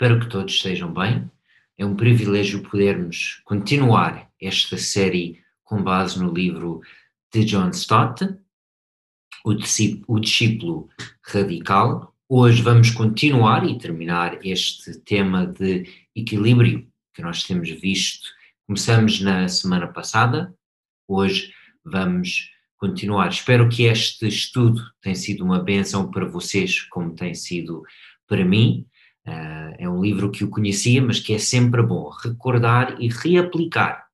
Espero que todos estejam bem. É um privilégio podermos continuar esta série com base no livro de John Stott, O Discípulo Radical. Hoje vamos continuar e terminar este tema de equilíbrio que nós temos visto. Começamos na semana passada, hoje vamos continuar. Espero que este estudo tenha sido uma benção para vocês, como tem sido para mim. Uh, é um livro que eu conhecia, mas que é sempre bom recordar e reaplicar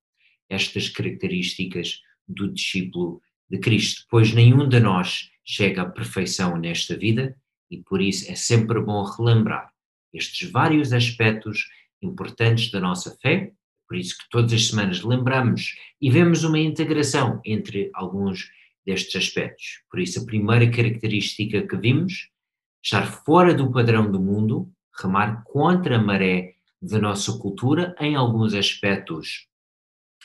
estas características do discípulo de Cristo, pois nenhum de nós chega à perfeição nesta vida e por isso é sempre bom relembrar estes vários aspectos importantes da nossa fé, por isso que todas as semanas lembramos e vemos uma integração entre alguns destes aspectos. Por isso, a primeira característica que vimos, estar fora do padrão do mundo, remar contra a maré da nossa cultura em alguns aspectos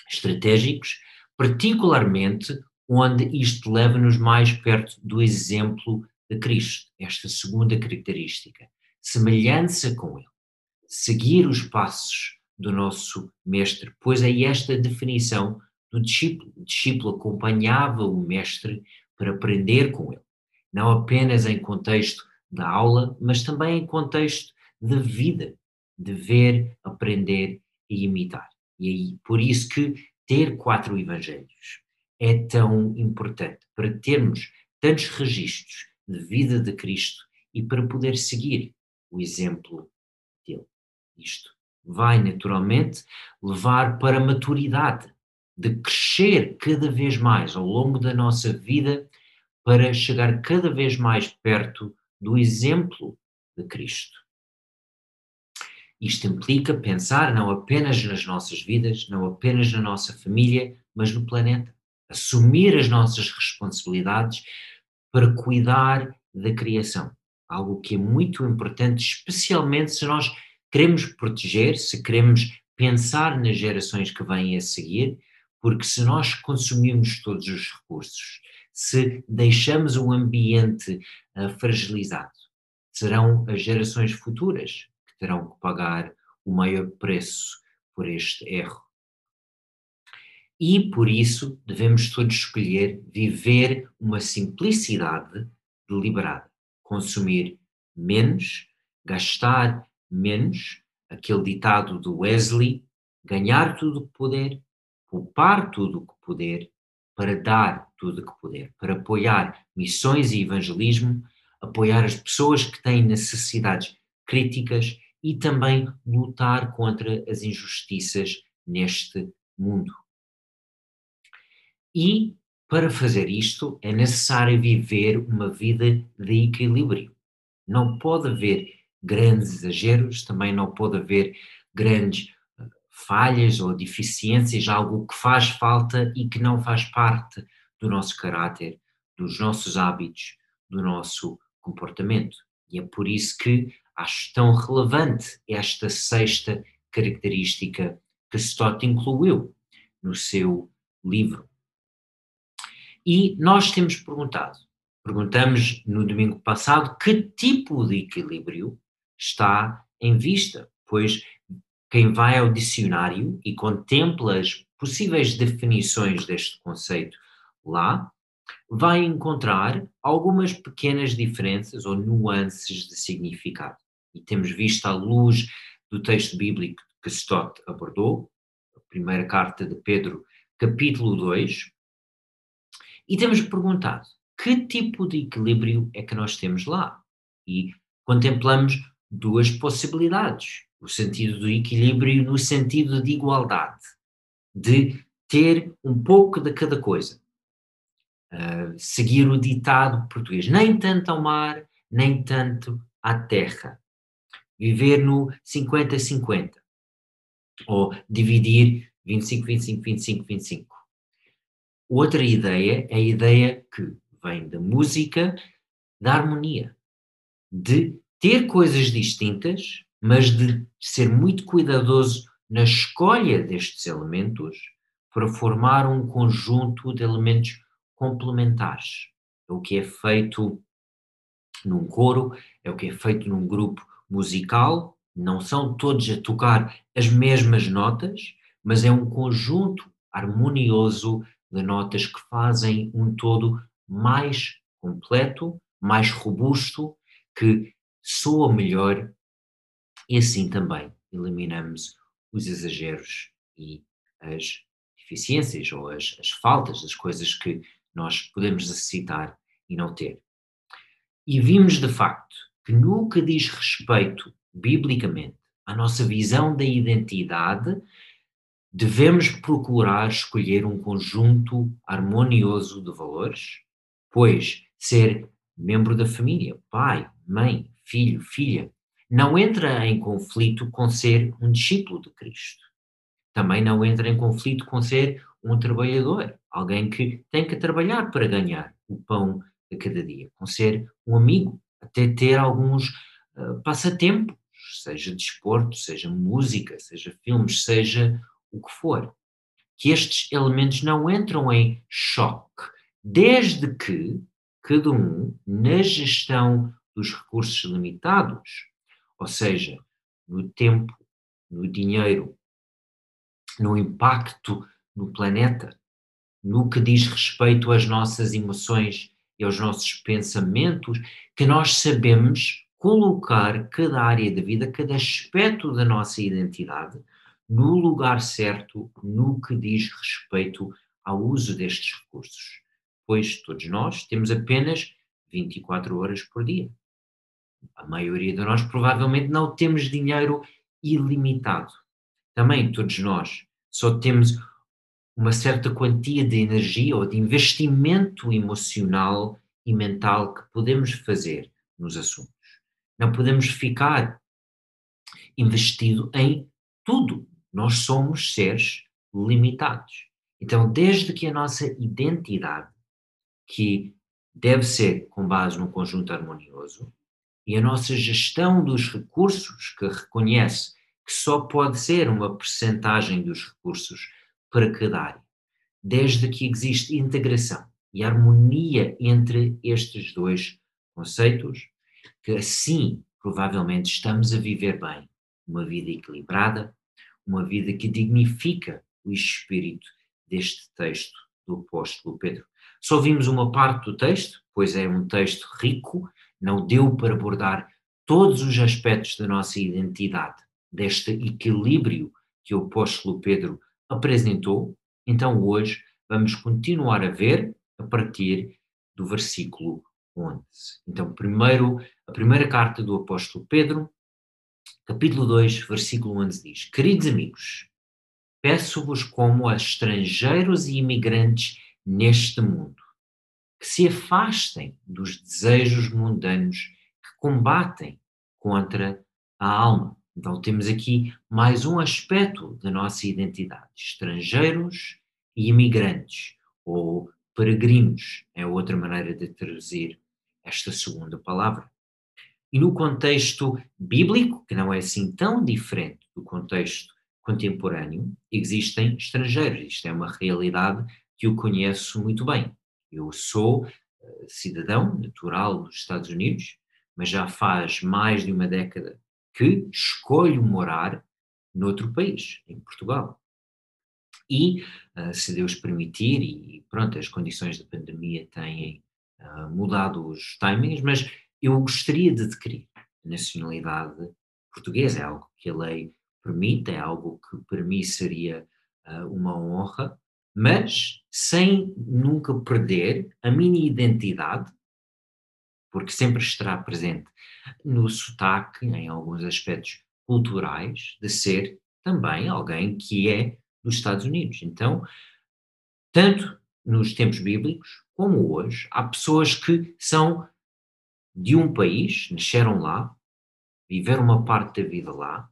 estratégicos, particularmente onde isto leva-nos mais perto do exemplo de Cristo, esta segunda característica, semelhança com Ele, seguir os passos do nosso Mestre, pois é esta definição do discípulo. O discípulo acompanhava o Mestre para aprender com ele, não apenas em contexto da aula, mas também em contexto de vida, de ver, aprender e imitar. E aí, por isso que ter quatro evangelhos é tão importante, para termos tantos registros de vida de Cristo e para poder seguir o exemplo dele. Isto vai naturalmente levar para a maturidade, de crescer cada vez mais ao longo da nossa vida para chegar cada vez mais perto do exemplo de Cristo. Isto implica pensar não apenas nas nossas vidas, não apenas na nossa família, mas no planeta. Assumir as nossas responsabilidades para cuidar da criação. Algo que é muito importante, especialmente se nós queremos proteger, se queremos pensar nas gerações que vêm a seguir, porque se nós consumirmos todos os recursos, se deixamos o ambiente uh, fragilizado, serão as gerações futuras terão que pagar o maior preço por este erro. E por isso devemos todos escolher viver uma simplicidade deliberada, consumir menos, gastar menos, aquele ditado do Wesley, ganhar tudo que puder, poupar tudo o que puder, para dar tudo o que puder, para apoiar missões e evangelismo, apoiar as pessoas que têm necessidades críticas e também lutar contra as injustiças neste mundo. E para fazer isto é necessário viver uma vida de equilíbrio. Não pode haver grandes exageros, também não pode haver grandes eh, falhas ou deficiências, algo que faz falta e que não faz parte do nosso caráter, dos nossos hábitos, do nosso comportamento. E é por isso que acho tão relevante esta sexta característica que Stott incluiu no seu livro. E nós temos perguntado, perguntamos no domingo passado, que tipo de equilíbrio está em vista, pois quem vai ao dicionário e contempla as possíveis definições deste conceito lá, vai encontrar algumas pequenas diferenças ou nuances de significado. E temos visto à luz do texto bíblico que Stott abordou, a primeira carta de Pedro, capítulo 2, e temos perguntado que tipo de equilíbrio é que nós temos lá? E contemplamos duas possibilidades: o sentido do equilíbrio no sentido de igualdade, de ter um pouco de cada coisa uh, seguir o ditado português, nem tanto ao mar, nem tanto à terra. Viver no 50-50. Ou dividir 25, 25, 25, 25. Outra ideia é a ideia que vem da música, da harmonia, de ter coisas distintas, mas de ser muito cuidadoso na escolha destes elementos para formar um conjunto de elementos complementares. É o que é feito num coro, é o que é feito num grupo musical, não são todos a tocar as mesmas notas, mas é um conjunto harmonioso de notas que fazem um todo mais completo, mais robusto, que soa melhor e assim também eliminamos os exageros e as deficiências ou as, as faltas das coisas que nós podemos necessitar e não ter. E vimos de facto que no que diz respeito, biblicamente, à nossa visão da identidade, devemos procurar escolher um conjunto harmonioso de valores, pois ser membro da família, pai, mãe, filho, filha, não entra em conflito com ser um discípulo de Cristo. Também não entra em conflito com ser um trabalhador, alguém que tem que trabalhar para ganhar o pão de cada dia, com ser um amigo, até ter alguns uh, passatempos, seja desporto, seja música, seja filmes, seja o que for. Que estes elementos não entram em choque, desde que cada um, na gestão dos recursos limitados, ou seja, no tempo, no dinheiro, no impacto no planeta, no que diz respeito às nossas emoções aos nossos pensamentos, que nós sabemos colocar cada área da vida, cada aspecto da nossa identidade no lugar certo no que diz respeito ao uso destes recursos. Pois todos nós temos apenas 24 horas por dia a maioria de nós provavelmente não temos dinheiro ilimitado. Também todos nós só temos uma certa quantia de energia ou de investimento emocional e mental que podemos fazer nos assuntos. Não podemos ficar investido em tudo. Nós somos seres limitados. Então, desde que a nossa identidade, que deve ser com base num conjunto harmonioso, e a nossa gestão dos recursos, que reconhece que só pode ser uma percentagem dos recursos para cada área, desde que existe integração e harmonia entre estes dois conceitos, que assim provavelmente estamos a viver bem uma vida equilibrada, uma vida que dignifica o espírito deste texto do apóstolo Pedro. Só vimos uma parte do texto, pois é um texto rico não deu para abordar todos os aspectos da nossa identidade, deste equilíbrio que o apóstolo Pedro apresentou, então hoje vamos continuar a ver a partir do versículo 11. Então, primeiro, a primeira carta do apóstolo Pedro, capítulo 2, versículo 11 diz: Queridos amigos, peço-vos como a estrangeiros e imigrantes neste mundo, que se afastem dos desejos mundanos que combatem contra a alma. Então temos aqui mais um aspecto da nossa identidade: estrangeiros e imigrantes, ou peregrinos, é outra maneira de traduzir esta segunda palavra. E no contexto bíblico, que não é assim tão diferente do contexto contemporâneo, existem estrangeiros. Isto é uma realidade que eu conheço muito bem. Eu sou uh, cidadão natural dos Estados Unidos, mas já faz mais de uma década que escolho morar noutro país, em Portugal. E, uh, se Deus permitir, e pronto, as condições da pandemia têm uh, mudado os timings, mas eu gostaria de adquirir a nacionalidade portuguesa, é algo que a lei permite, é algo que para mim seria uh, uma honra, mas sem nunca perder a minha identidade, porque sempre estará presente no sotaque, em alguns aspectos culturais, de ser também alguém que é dos Estados Unidos. Então, tanto nos tempos bíblicos como hoje, há pessoas que são de um país, nasceram lá, viveram uma parte da vida lá,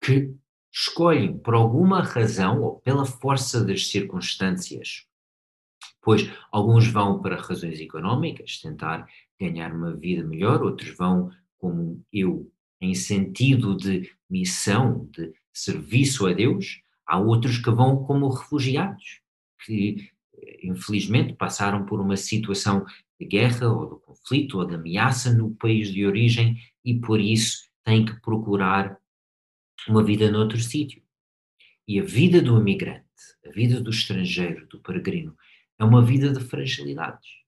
que escolhem por alguma razão ou pela força das circunstâncias, pois alguns vão para razões económicas, tentar ganhar uma vida melhor, outros vão, como eu, em sentido de missão, de serviço a Deus, há outros que vão como refugiados, que infelizmente passaram por uma situação de guerra ou de conflito ou de ameaça no país de origem e por isso têm que procurar uma vida noutro sítio. E a vida do imigrante, a vida do estrangeiro, do peregrino, é uma vida de fragilidades.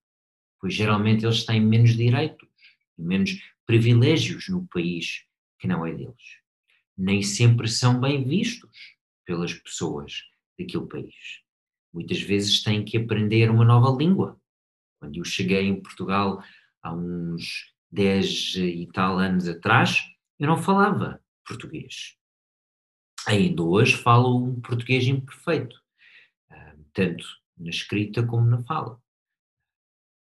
Pois geralmente eles têm menos direitos e menos privilégios no país que não é deles. Nem sempre são bem vistos pelas pessoas daquele país. Muitas vezes têm que aprender uma nova língua. Quando eu cheguei em Portugal há uns 10 e tal anos atrás, eu não falava português. Ainda hoje falo um português imperfeito, ah, tanto na escrita como na fala.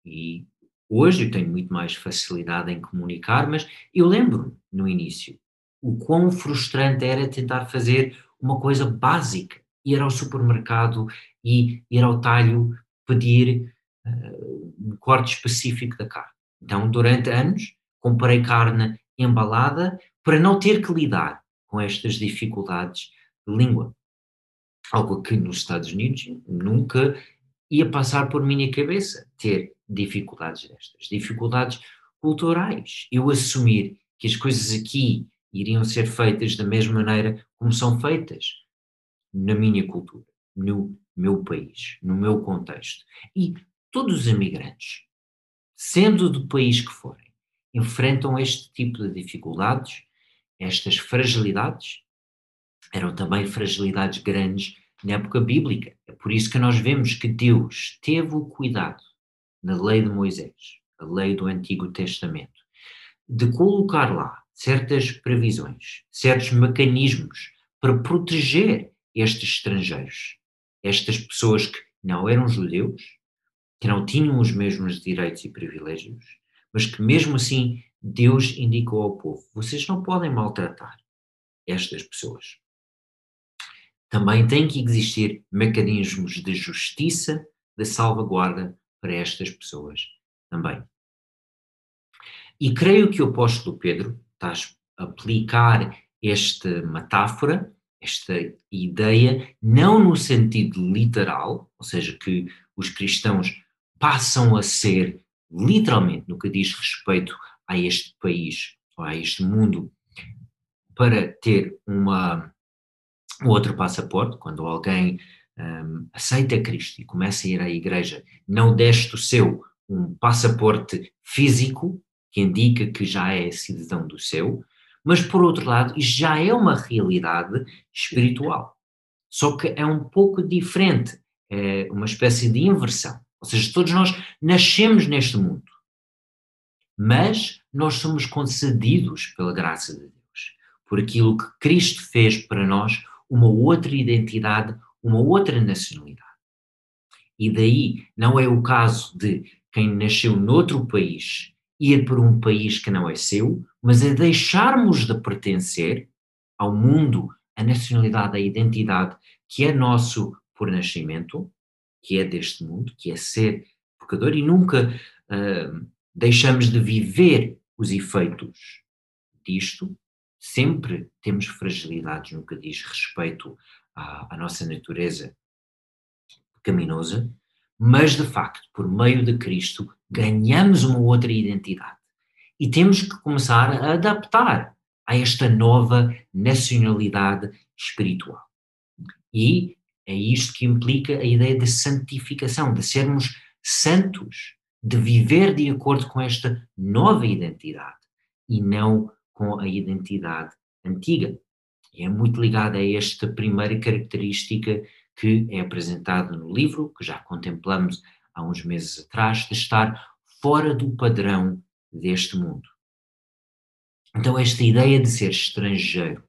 E hoje eu tenho muito mais facilidade em comunicar, mas eu lembro no início o quão frustrante era tentar fazer uma coisa básica, ir ao supermercado e ir ao talho pedir uh, um corte específico da carne. Então, durante anos, comprei carne embalada para não ter que lidar com estas dificuldades de língua. Algo que nos Estados Unidos nunca ia passar por minha cabeça, ter dificuldades destas, dificuldades culturais. Eu assumir que as coisas aqui iriam ser feitas da mesma maneira como são feitas na minha cultura, no meu país, no meu contexto. E todos os imigrantes, sendo do país que forem, enfrentam este tipo de dificuldades, estas fragilidades, eram também fragilidades grandes na época bíblica. É por isso que nós vemos que Deus teve o cuidado, na lei de Moisés, a lei do Antigo Testamento, de colocar lá certas previsões, certos mecanismos para proteger estes estrangeiros, estas pessoas que não eram judeus, que não tinham os mesmos direitos e privilégios, mas que mesmo assim Deus indicou ao povo: vocês não podem maltratar estas pessoas. Também tem que existir mecanismos de justiça, de salvaguarda para estas pessoas também. E creio que o apóstolo Pedro está a aplicar esta metáfora, esta ideia, não no sentido literal, ou seja, que os cristãos passam a ser, literalmente, no que diz respeito a este país, ou a este mundo, para ter uma o outro passaporte, quando alguém um, aceita Cristo e começa a ir à igreja, não deste o seu um passaporte físico, que indica que já é cidadão do céu, mas por outro lado, já é uma realidade espiritual. Só que é um pouco diferente, é uma espécie de inversão. Ou seja, todos nós nascemos neste mundo, mas nós somos concedidos pela graça de Deus, por aquilo que Cristo fez para nós, uma outra identidade, uma outra nacionalidade. E daí não é o caso de quem nasceu noutro país ir para um país que não é seu, mas é deixarmos de pertencer ao mundo, a nacionalidade, a identidade que é nosso por nascimento, que é deste mundo, que é ser pecador, e nunca uh, deixamos de viver os efeitos disto, sempre temos fragilidades no que diz respeito à, à nossa natureza pecaminosa, mas de facto, por meio de Cristo, ganhamos uma outra identidade. E temos que começar a adaptar a esta nova nacionalidade espiritual. E é isto que implica a ideia de santificação, de sermos santos, de viver de acordo com esta nova identidade e não com a identidade antiga. E é muito ligada a esta primeira característica que é apresentada no livro, que já contemplamos há uns meses atrás, de estar fora do padrão deste mundo. Então, esta ideia de ser estrangeiro,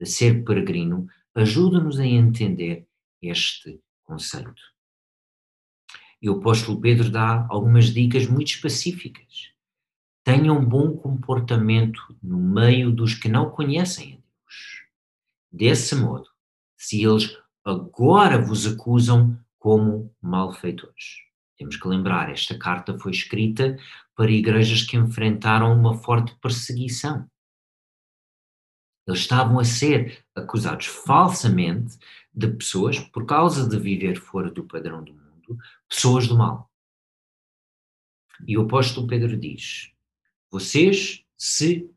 de ser peregrino, ajuda-nos a entender este conceito. E o apóstolo Pedro dá algumas dicas muito específicas tenham bom comportamento no meio dos que não conhecem. Desse modo, se eles agora vos acusam como malfeitores. Temos que lembrar, esta carta foi escrita para igrejas que enfrentaram uma forte perseguição. Eles estavam a ser acusados falsamente de pessoas, por causa de viver fora do padrão do mundo, pessoas do mal. E o apóstolo Pedro diz: vocês se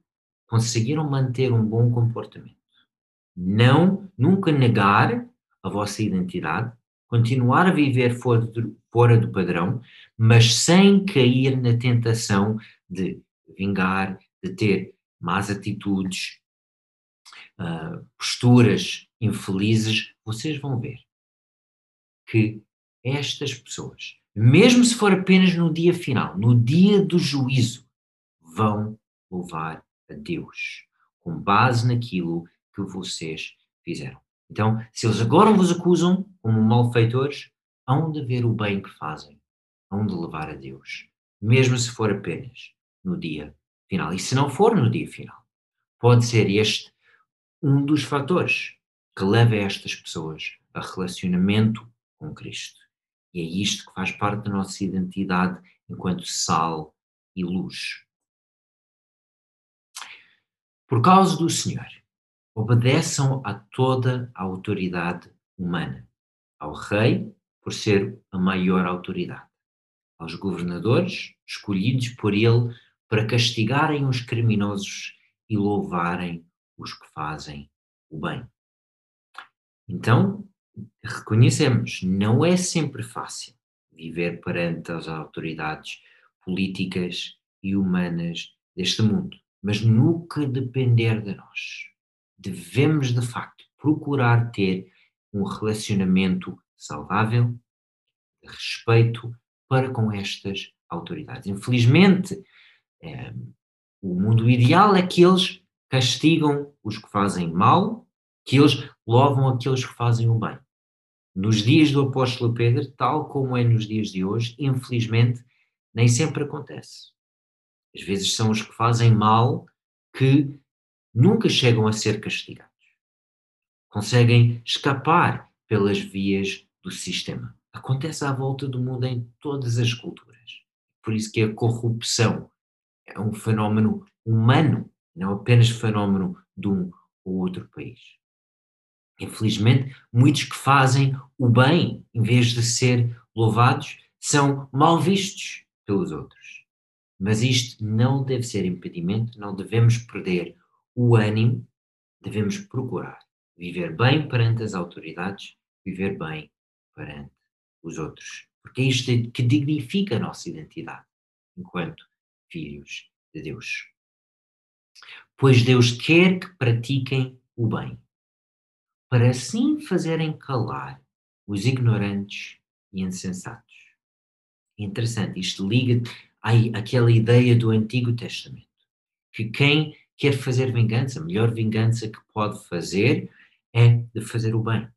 conseguiram manter um bom comportamento. Não, nunca negar a vossa identidade, continuar a viver fora do, padrão, mas sem cair na tentação de vingar, de ter más atitudes, uh, posturas infelizes, vocês vão ver que estas pessoas, mesmo se for apenas no dia final, no dia do juízo, vão louvar a Deus com base naquilo que vocês fizeram. Então, se eles agora vos acusam como malfeitores, hão de ver o bem que fazem, hão de levar a Deus, mesmo se for apenas no dia final. E se não for no dia final, pode ser este um dos fatores que leva estas pessoas a relacionamento com Cristo. E é isto que faz parte da nossa identidade enquanto sal e luz. Por causa do Senhor, obedeçam a toda a autoridade humana, ao rei, por ser a maior autoridade, aos governadores, escolhidos por ele para castigarem os criminosos e louvarem os que fazem o bem. Então, reconhecemos, não é sempre fácil viver perante as autoridades políticas e humanas deste mundo, mas nunca depender de nós. Devemos, de facto, procurar ter um relacionamento saudável, de respeito para com estas autoridades. Infelizmente, é, o mundo ideal é que eles castigam os que fazem mal, que eles louvam aqueles que fazem o bem. Nos dias do apóstolo Pedro, tal como é nos dias de hoje, infelizmente, nem sempre acontece. Às vezes são os que fazem mal que nunca chegam a ser castigados. Conseguem escapar pelas vias do sistema. Acontece à volta do mundo em todas as culturas. Por isso que a corrupção é um fenómeno humano, não apenas fenómeno de um ou outro país. Infelizmente, muitos que fazem o bem, em vez de ser louvados, são mal vistos pelos outros. Mas isto não deve ser impedimento, não devemos perder o ânimo, devemos procurar viver bem perante as autoridades, viver bem perante os outros. Porque é isto que dignifica a nossa identidade enquanto filhos de Deus. Pois Deus quer que pratiquem o bem, para assim fazerem calar os ignorantes e insensatos. Interessante, isto liga àquela ideia do Antigo Testamento, que quem quer fazer vingança, a melhor vingança que pode fazer é de fazer o bem.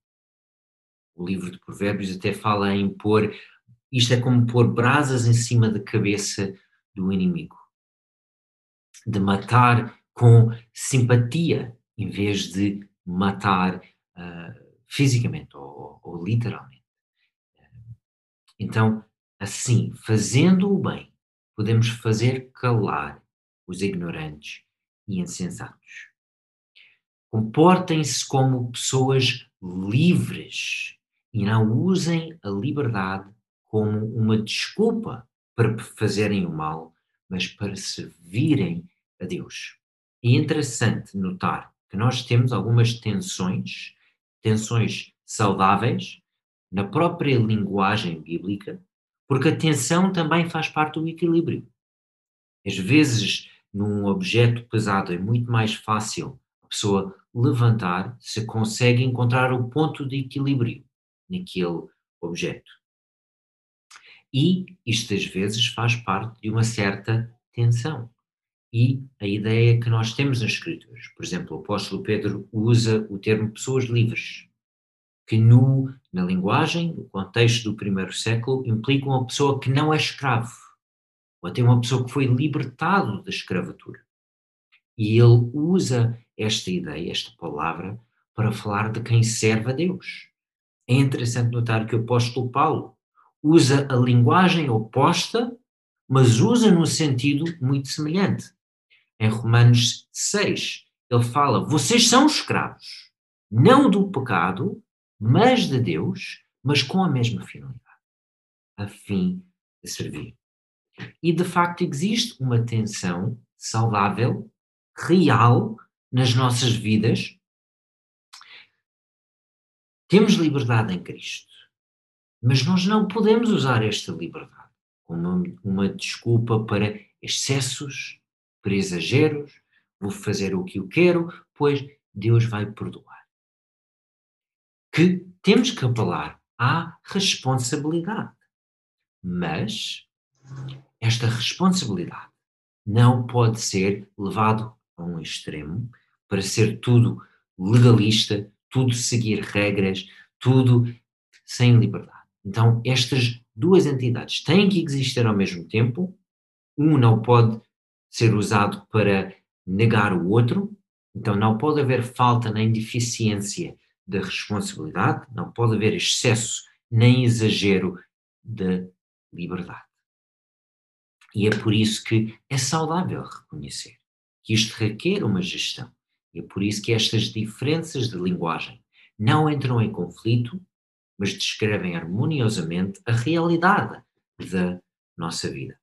O livro de Provérbios até fala em pôr, isto é como pôr brasas em cima da cabeça do inimigo. De matar com simpatia, em vez de matar uh, fisicamente ou, ou, literalmente. Então, assim, fazendo o bem, podemos fazer calar os ignorantes e insensatos. Comportem-se como pessoas livres e não usem a liberdade como uma desculpa para fazerem o mal, mas para servirem a Deus. É interessante notar que nós temos algumas tensões, tensões saudáveis, na própria linguagem bíblica, porque a tensão também faz parte do equilíbrio. Às vezes, num objeto pesado é muito mais fácil a pessoa levantar se consegue encontrar o ponto de equilíbrio naquele objeto. E isto às vezes faz parte de uma certa tensão. E a ideia que nós temos nas escrituras, por exemplo, o apóstolo Pedro usa o termo pessoas livres, que no, na linguagem, no contexto do primeiro século, implica uma pessoa que não é escravo, ou até uma pessoa que foi libertado da escravatura. E ele usa esta ideia, esta palavra, para falar de quem serve a Deus. É interessante notar que o apóstolo Paulo usa a linguagem oposta, mas usa num sentido muito semelhante. Em Romanos 6, ele fala: vocês são escravos, não do pecado, mas de Deus, mas com a mesma finalidade, a fim de servir. E de facto existe uma tensão saudável real nas nossas vidas. Temos liberdade em Cristo, mas nós não podemos usar esta liberdade como uma, desculpa para excessos, para exageros, vou fazer o que eu quero, pois Deus vai perdoar. Que temos que apelar à responsabilidade. Mas esta responsabilidade não pode ser levado a um extremo para ser tudo legalista, tudo seguir regras, tudo sem liberdade. Então, estas duas entidades têm que existir ao mesmo tempo. Um não pode ser usado para negar o outro, então não pode haver falta nem deficiência da responsabilidade, não pode haver excesso nem exagero da liberdade. E é por isso que é saudável reconhecer que isto requer uma gestão. E é por isso que estas diferenças de linguagem não entram em conflito, mas descrevem harmoniosamente a realidade da nossa vida.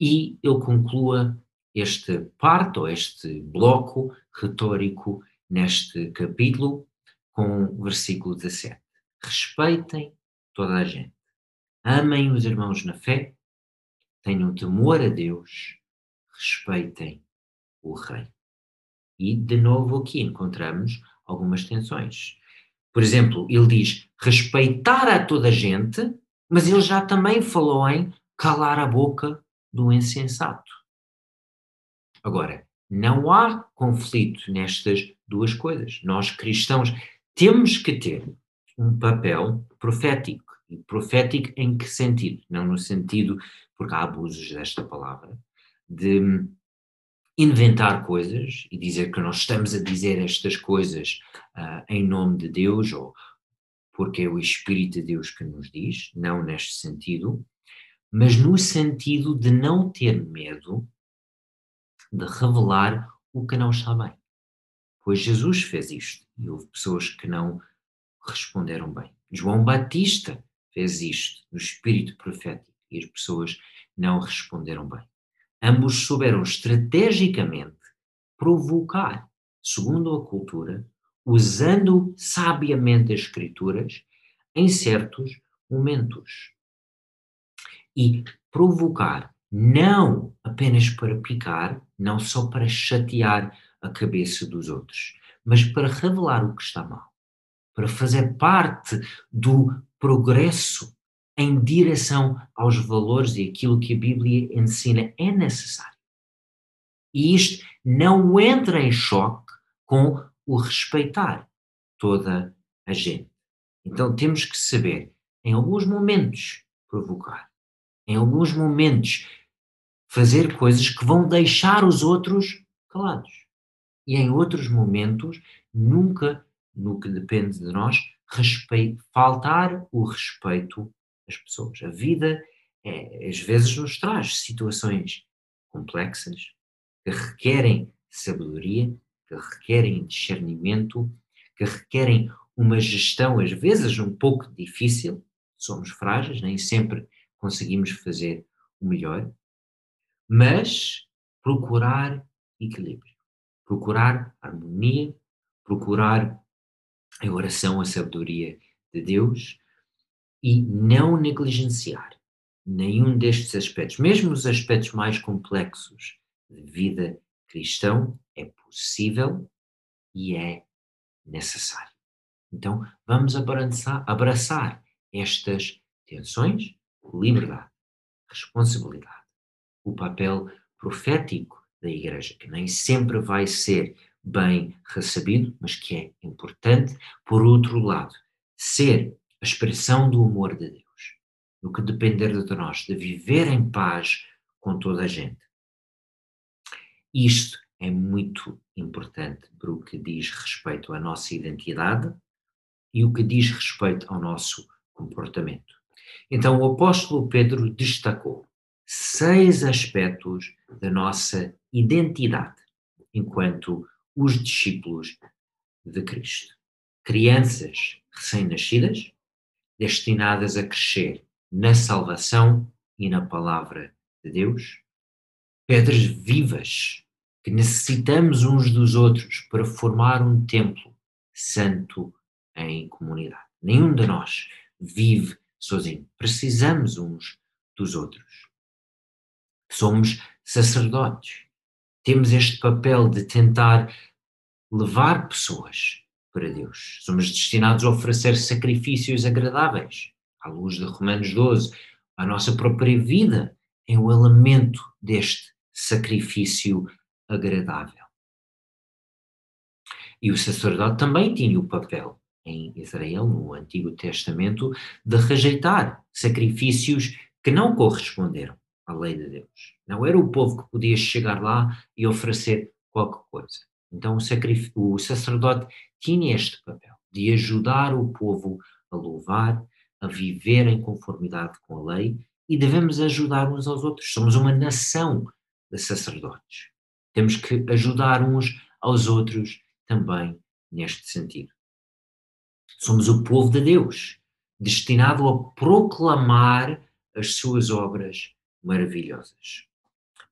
E eu conclua este parte, ou este bloco retórico neste capítulo, com o versículo 17. Respeitem toda a gente. Amem os irmãos na fé, tenham temor a Deus, respeitem o Rei. E, de novo, aqui encontramos algumas tensões. Por exemplo, ele diz respeitar a toda a gente, mas ele já também falou em calar a boca do insensato. Agora, não há conflito nestas duas coisas. Nós cristãos temos que ter um papel profético. Profético em que sentido? Não no sentido, porque há abusos desta palavra, de inventar coisas e dizer que nós estamos a dizer estas coisas uh, em nome de Deus ou porque é o Espírito de Deus que nos diz, não neste sentido, mas no sentido de não ter medo de revelar o que não está bem. Pois Jesus fez isto e houve pessoas que não responderam bem. João Batista fez isto no espírito profético e as pessoas não responderam bem. Ambos souberam estrategicamente provocar, segundo a cultura, usando sabiamente as escrituras em certos momentos. E provocar não apenas para picar, não só para chatear a cabeça dos outros, mas para revelar o que está mal, para fazer parte do progresso em direção aos valores e aquilo que a Bíblia ensina é necessário. E isto não entra em choque com o respeitar toda a gente. Então temos que saber, em alguns momentos, provocar, em alguns momentos, fazer coisas que vão deixar os outros calados. E em outros momentos, nunca, no que depende de nós, respeito, faltar o respeito às pessoas. A vida, é, às vezes, nos traz situações complexas que requerem sabedoria, que requerem discernimento, que requerem uma gestão, às vezes, um pouco difícil. Somos frágeis, nem sempre conseguimos fazer o melhor, mas procurar equilíbrio, procurar harmonia, procurar a oração, a sabedoria de Deus e não negligenciar nenhum destes aspectos, mesmo os aspectos mais complexos de vida cristão, é possível e é necessário. Então, vamos abraçar, abraçar estas tensões, liberdade, responsabilidade o papel profético da Igreja, que nem sempre vai ser bem recebido, mas que é importante. Por outro lado, ser a expressão do amor de Deus, no que depender de nós, de viver em paz com toda a gente. Isto é muito importante para o que diz respeito à nossa identidade e o que diz respeito ao nosso comportamento. Então, o apóstolo Pedro destacou seis aspectos da nossa identidade enquanto os discípulos de Cristo. Crianças recém-nascidas, destinadas a crescer na salvação e na palavra de Deus. pedras vivas que necessitamos uns dos outros para formar um templo santo em comunidade. Nenhum de nós vive sozinho. Precisamos uns dos outros. Somos sacerdotes. Temos este papel de tentar levar pessoas para Deus. Somos destinados a oferecer sacrifícios agradáveis. À luz de Romanos 12, a nossa própria vida é o elemento deste sacrifício agradável. E o sacerdote também tinha o papel em Israel, no Antigo Testamento, de rejeitar sacrifícios que não corresponderam à lei de Deus. Não era o povo que podia chegar lá e oferecer qualquer coisa. Então o, o sacerdote tinha este papel de ajudar o povo a louvar, a viver em conformidade com a lei e devemos ajudar uns aos outros. Somos uma nação de sacerdotes. Temos que ajudar uns aos outros também neste sentido. Somos o povo de Deus, destinado a proclamar as suas obras maravilhosas.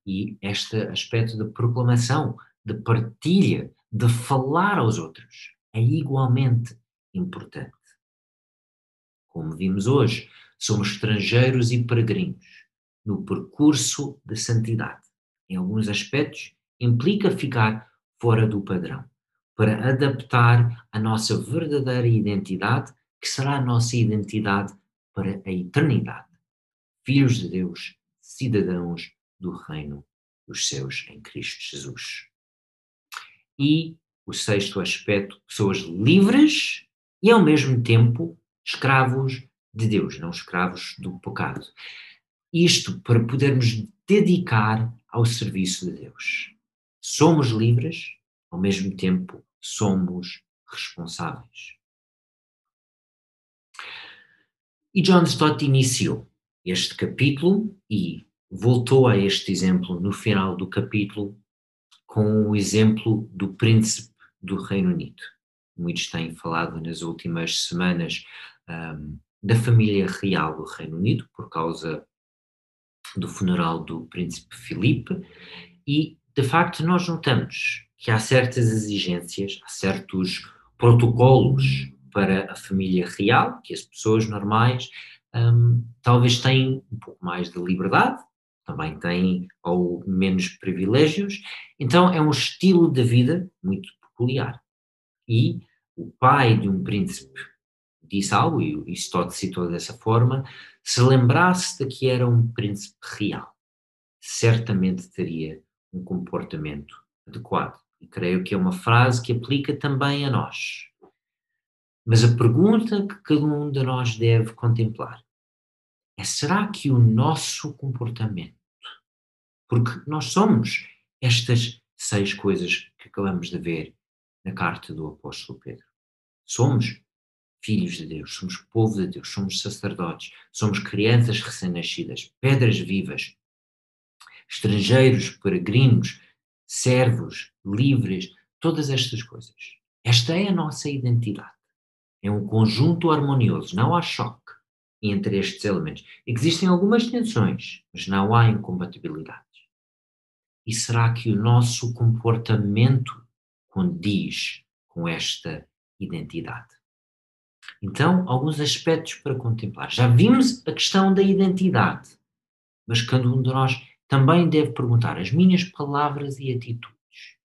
E este aspecto de proclamação, de partilha, de falar aos outros, é igualmente importante. Como vimos hoje, somos estrangeiros e peregrinos no percurso de santidade. Em alguns aspectos, implica ficar fora do padrão para adaptar a nossa verdadeira identidade, que será a nossa identidade para a eternidade. Filhos de Deus, cidadãos do reino dos céus em Cristo Jesus. E o sexto aspecto, pessoas livres e ao mesmo tempo escravos de Deus, não escravos do pecado. Isto para podermos dedicar ao serviço de Deus. Somos livres, ao mesmo tempo somos responsáveis. E John Stott iniciou este capítulo e voltou a este exemplo no final do capítulo com o exemplo do príncipe do Reino Unido. Muitos têm falado nas últimas semanas um, da família real do Reino Unido por causa do funeral do príncipe Filipe e de facto nós notamos que há certas exigências, há certos protocolos para a família real, que as pessoas normais um, talvez têm um pouco mais de liberdade, também têm ou menos privilégios, então é um estilo de vida muito peculiar. E o pai de um príncipe disse algo, e Stott citou dessa forma, se lembrasse de que era um príncipe real, certamente teria um comportamento adequado. E creio que é uma frase que aplica também a nós. Mas a pergunta que cada um de nós deve contemplar é: será que o nosso comportamento, porque nós somos estas seis coisas que acabamos de ver na carta do apóstolo Pedro, somos filhos de Deus, somos povo de Deus, somos sacerdotes, somos crianças recém-nascidas, pedras vivas, estrangeiros, peregrinos, servos, livres, todas estas coisas. Esta é a nossa identidade. É um conjunto harmonioso, não há choque entre estes elementos. Existem algumas tensões, mas não há incompatibilidades. E será que o nosso comportamento condiz com esta identidade? Então, alguns aspectos para contemplar. Já vimos a questão da identidade, mas cada um de nós também deve perguntar as minhas palavras e atitudes,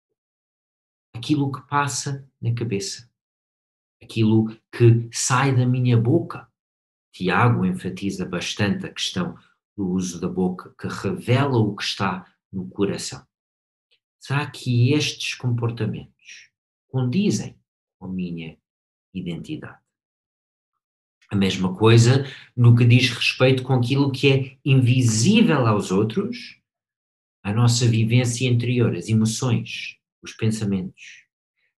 aquilo que passa na cabeça, aquilo que sai da minha boca. Tiago enfatiza bastante a questão do uso da boca, que revela o que está no coração. Será que estes comportamentos condizem com a minha identidade? A mesma coisa no que diz respeito com aquilo que é invisível aos outros, a nossa vivência interior, as emoções, os pensamentos.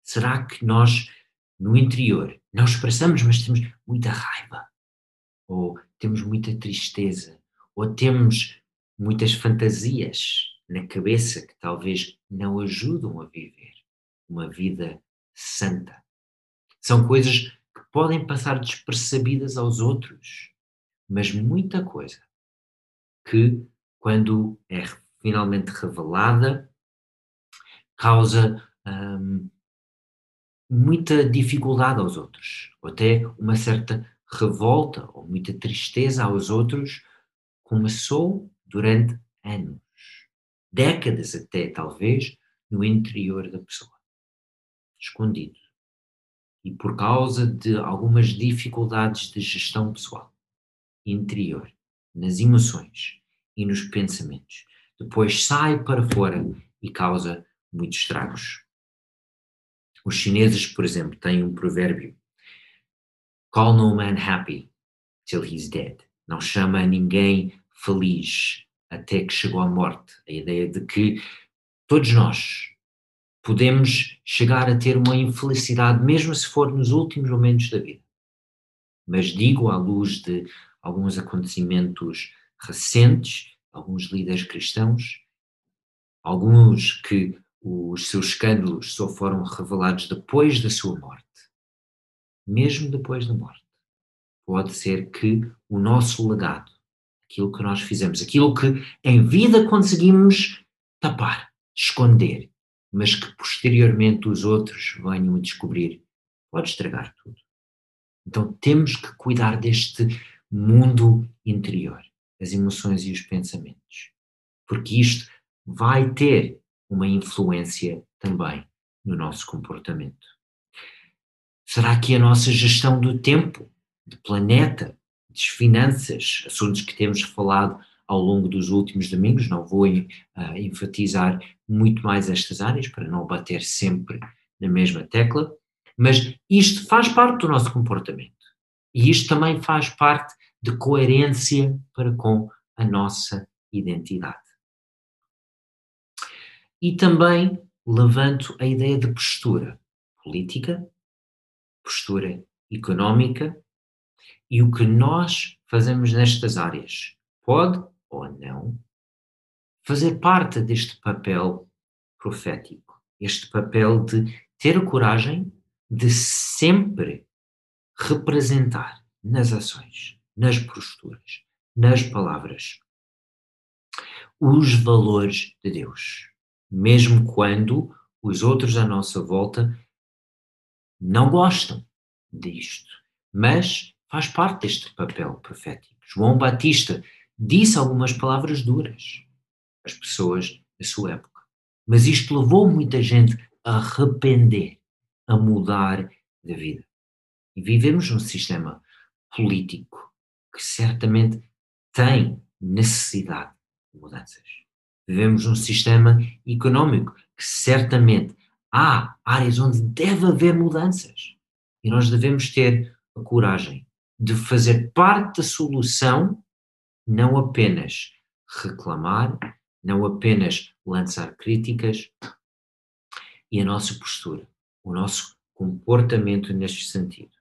Será que nós, no interior, não expressamos, mas temos muita raiva? Ou temos muita tristeza? Ou temos muitas fantasias na cabeça que talvez não ajudam a viver uma vida santa? São coisas que podem passar despercebidas aos outros, mas muita coisa que, quando é finalmente revelada, causa hum, muita dificuldade aos outros, ou até uma certa revolta ou muita tristeza aos outros, começou durante anos, décadas até talvez, no interior da pessoa, escondido. E por causa de algumas dificuldades de gestão pessoal, interior, nas emoções e nos pensamentos, depois sai para fora e causa muitos estragos. Os chineses, por exemplo, têm um provérbio: Call no man happy till he's dead. Não chama ninguém feliz até que chegou à morte. A ideia de que todos nós podemos chegar a ter uma infelicidade, mesmo se for nos últimos momentos da vida. Mas digo à luz de alguns acontecimentos recentes, alguns líderes cristãos, alguns que os seus escândalos só foram revelados depois da sua morte. Mesmo depois da morte. Pode ser que o nosso legado, aquilo que nós fizemos, aquilo que em vida conseguimos tapar, esconder, mas que posteriormente os outros venham a descobrir, pode estragar tudo. Então temos que cuidar deste mundo interior, as emoções e os pensamentos, porque isto vai ter uma influência também no nosso comportamento. Será que a nossa gestão do tempo, do planeta, das finanças, assuntos que temos falado ao longo dos últimos domingos, não vou uh, enfatizar muito mais estas áreas para não bater sempre na mesma tecla, mas isto faz parte do nosso comportamento. E isto também faz parte de coerência para com a nossa identidade. E também levanto a ideia de postura política, postura económica e o que nós fazemos nestas áreas. Pode ou não fazer parte deste papel profético, este papel de ter a coragem de sempre representar nas ações, nas posturas, nas palavras, os valores de Deus mesmo quando os outros à nossa volta não gostam disto. Mas faz parte deste papel profético. João Batista disse algumas palavras duras às pessoas da sua época. Mas isto levou muita gente a arrepender, a mudar de vida. E vivemos num sistema político que certamente tem necessidade de mudanças. Vivemos num sistema económico que certamente há áreas onde deve haver mudanças. E nós devemos ter a coragem de fazer parte da solução, não apenas reclamar, não apenas lançar críticas, e a nossa postura, o nosso comportamento neste sentido,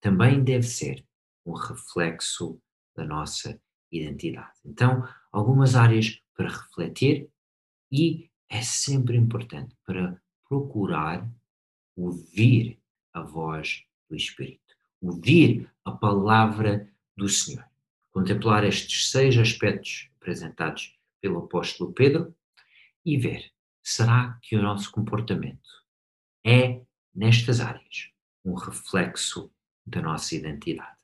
também deve ser um reflexo da nossa identidade. Então, algumas áreas para refletir e é sempre importante para procurar ouvir a voz do Espírito, ouvir a palavra do Senhor. Contemplar estes seis aspectos apresentados pelo apóstolo Pedro e ver, será que o nosso comportamento é, nestas áreas, um reflexo da nossa identidade?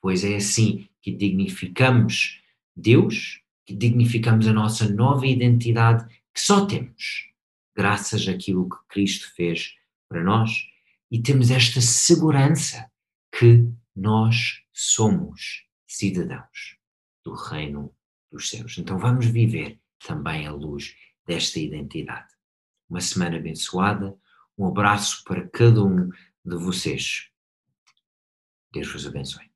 Pois é assim que dignificamos Deus que dignificamos a nossa nova identidade que só temos graças àquilo que Cristo fez para nós e temos esta segurança que nós somos cidadãos do reino dos céus. Então vamos viver também à luz desta identidade. Uma semana abençoada, um abraço para cada um de vocês. Deus vos abençoe.